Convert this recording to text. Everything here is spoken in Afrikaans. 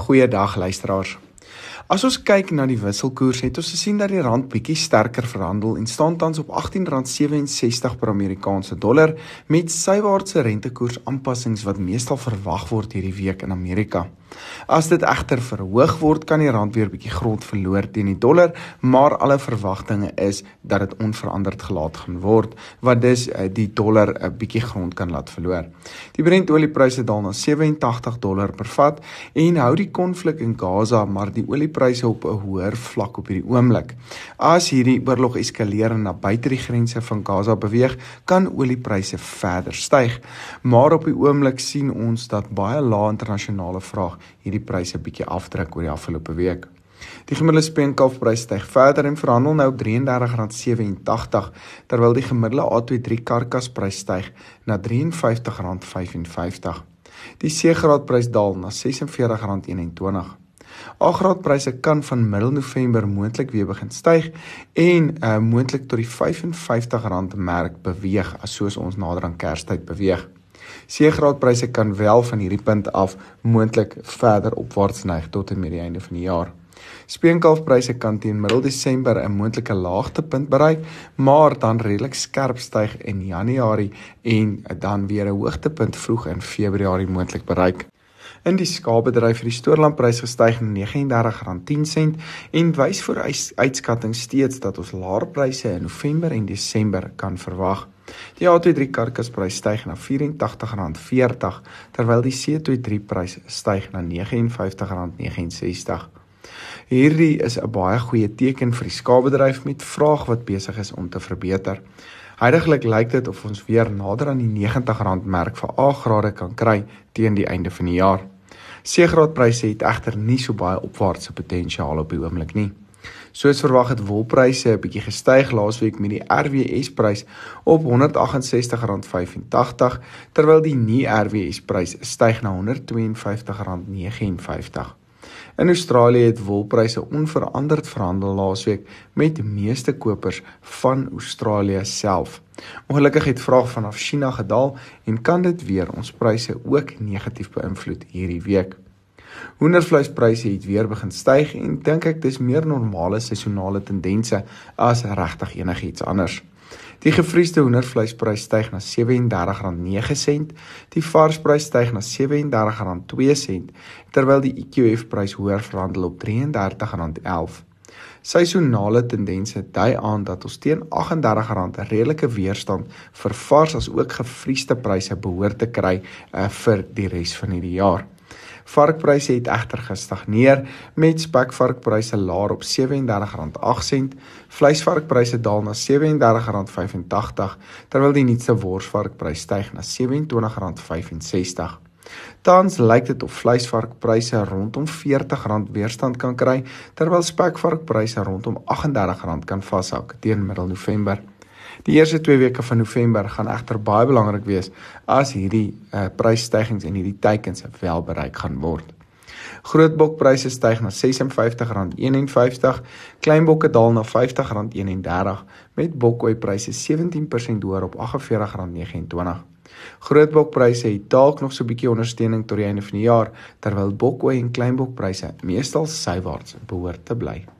Goeiedag luisteraars. As ons kyk na die wisselkoers, het ons gesien dat die rand bietjie sterker verhandel en staan tans op R18.67 per Amerikaanse dollar met sywaartse rentekoers aanpassings wat meestal verwag word hierdie week in Amerika. As dit egter verhoog word, kan die rand weer bietjie grond verloor teen die dollar, maar alle verwagtinge is dat dit onveranderd gelaat gaan word, wat dus eh, die dollar 'n bietjie grond kan laat verloor. Die Brent oliepryse daal na 87 dollar per vat en hou die konflik in Gaza maar die oliepryse op 'n hoër vlak op hierdie oomblik. As hierdie oorlog eskaleer en na buite die grense van Gaza beweeg, kan oliepryse verder styg. Maar op die oomblik sien ons dat baie lae internasionale vraag hierdie pryse bietjie afdruk oor die afgelope week. Die gemiddelde speenkalfprys styg verder en verhandel nou op R33.87 terwyl die gemiddelde A23 karkasprys styg na R53.55. Die C-graadprys daal na R46.21. Agraadpryse kan van middel November moontlik weer begin styg en uh, moontlik tot die R55 merk beweeg as soos ons nader aan Kerstyd beweeg. C-graadpryse kan wel van hierdie punt af moontlik verder opwaarts neig tot en met die einde van die jaar. Speenkalfpryse kan teen middel Desember 'n moontlike laagtepunt bereik, maar dan redelik skerp styg in Januarie en dan weer 'n hoogtepunt vroeg in Februarie moontlik bereik. In die skaapbedryf het die stoorlandprys gestyg na R39.10 en wys vir uitskatting steeds dat ons laer pryse in November en Desember kan verwag. Die A23 karkasprys styg na R84.40 terwyl die C23 prys styg na R59.69. Hierdie is 'n baie goeie teken vir die skaapbedryf met vraag wat besig is om te verbeter. Heidiglik lyk dit of ons weer nader aan die R90 merk vir A-grade kan kry teen die einde van die jaar. C-graadpryse het egter nie so baie opwaartse potensiaal op die oomblik nie. Soos verwag het wolpryse 'n bietjie gestyg laasweek met die RWS prys op R168.85 terwyl die nie RWS prys styg na R152.59. In Australië het wolpryse onveranderd verhandel laasweek met die meeste kopers van Australië self. Ongelukkig het vraag vanaf China gedaal en kan dit weer ons pryse ook negatief beïnvloed hierdie week. Hoendervleispryse het weer begin styg en dink ek dis meer normale seisonale tendense as regtig enigiets anders. Die gevriesde hoendervleisprys styg na R37.9, die varsprys styg na R37.2 terwyl die EQF prys hoër verhandel op R33.11. Seisonale tendense dui aan dat ons teen R38 'n redelike weerstand vir vars as ook gevriesde pryse behoort te kry uh, vir die res van hierdie jaar. Varkpryse het egter gestagneer met spekvarkpryse laer op R37.8, vleisvarkpryse daal na R37.85 terwyl die nuutste worsvarkprys styg na R27.65. Tans lyk dit of vleisvarkpryse rondom R40 weerstand kan kry terwyl spekvarkpryse rondom R38 kan vashou teen middel November. Die eerste 2 weke van November gaan egter baie belangrik wees as hierdie uh, prysstygings en hierdie teikens wel bereik gaan word. Grootbokpryse styg na R56.51, kleinbokke daal na R50.31 met bokkooipryse 17% hoër op R48.29. Grootbokpryse het dalk nog so 'n bietjie ondersteuning tot die einde van die jaar terwyl bokkooi en kleinbokpryse meestal sywaarts behoort te bly.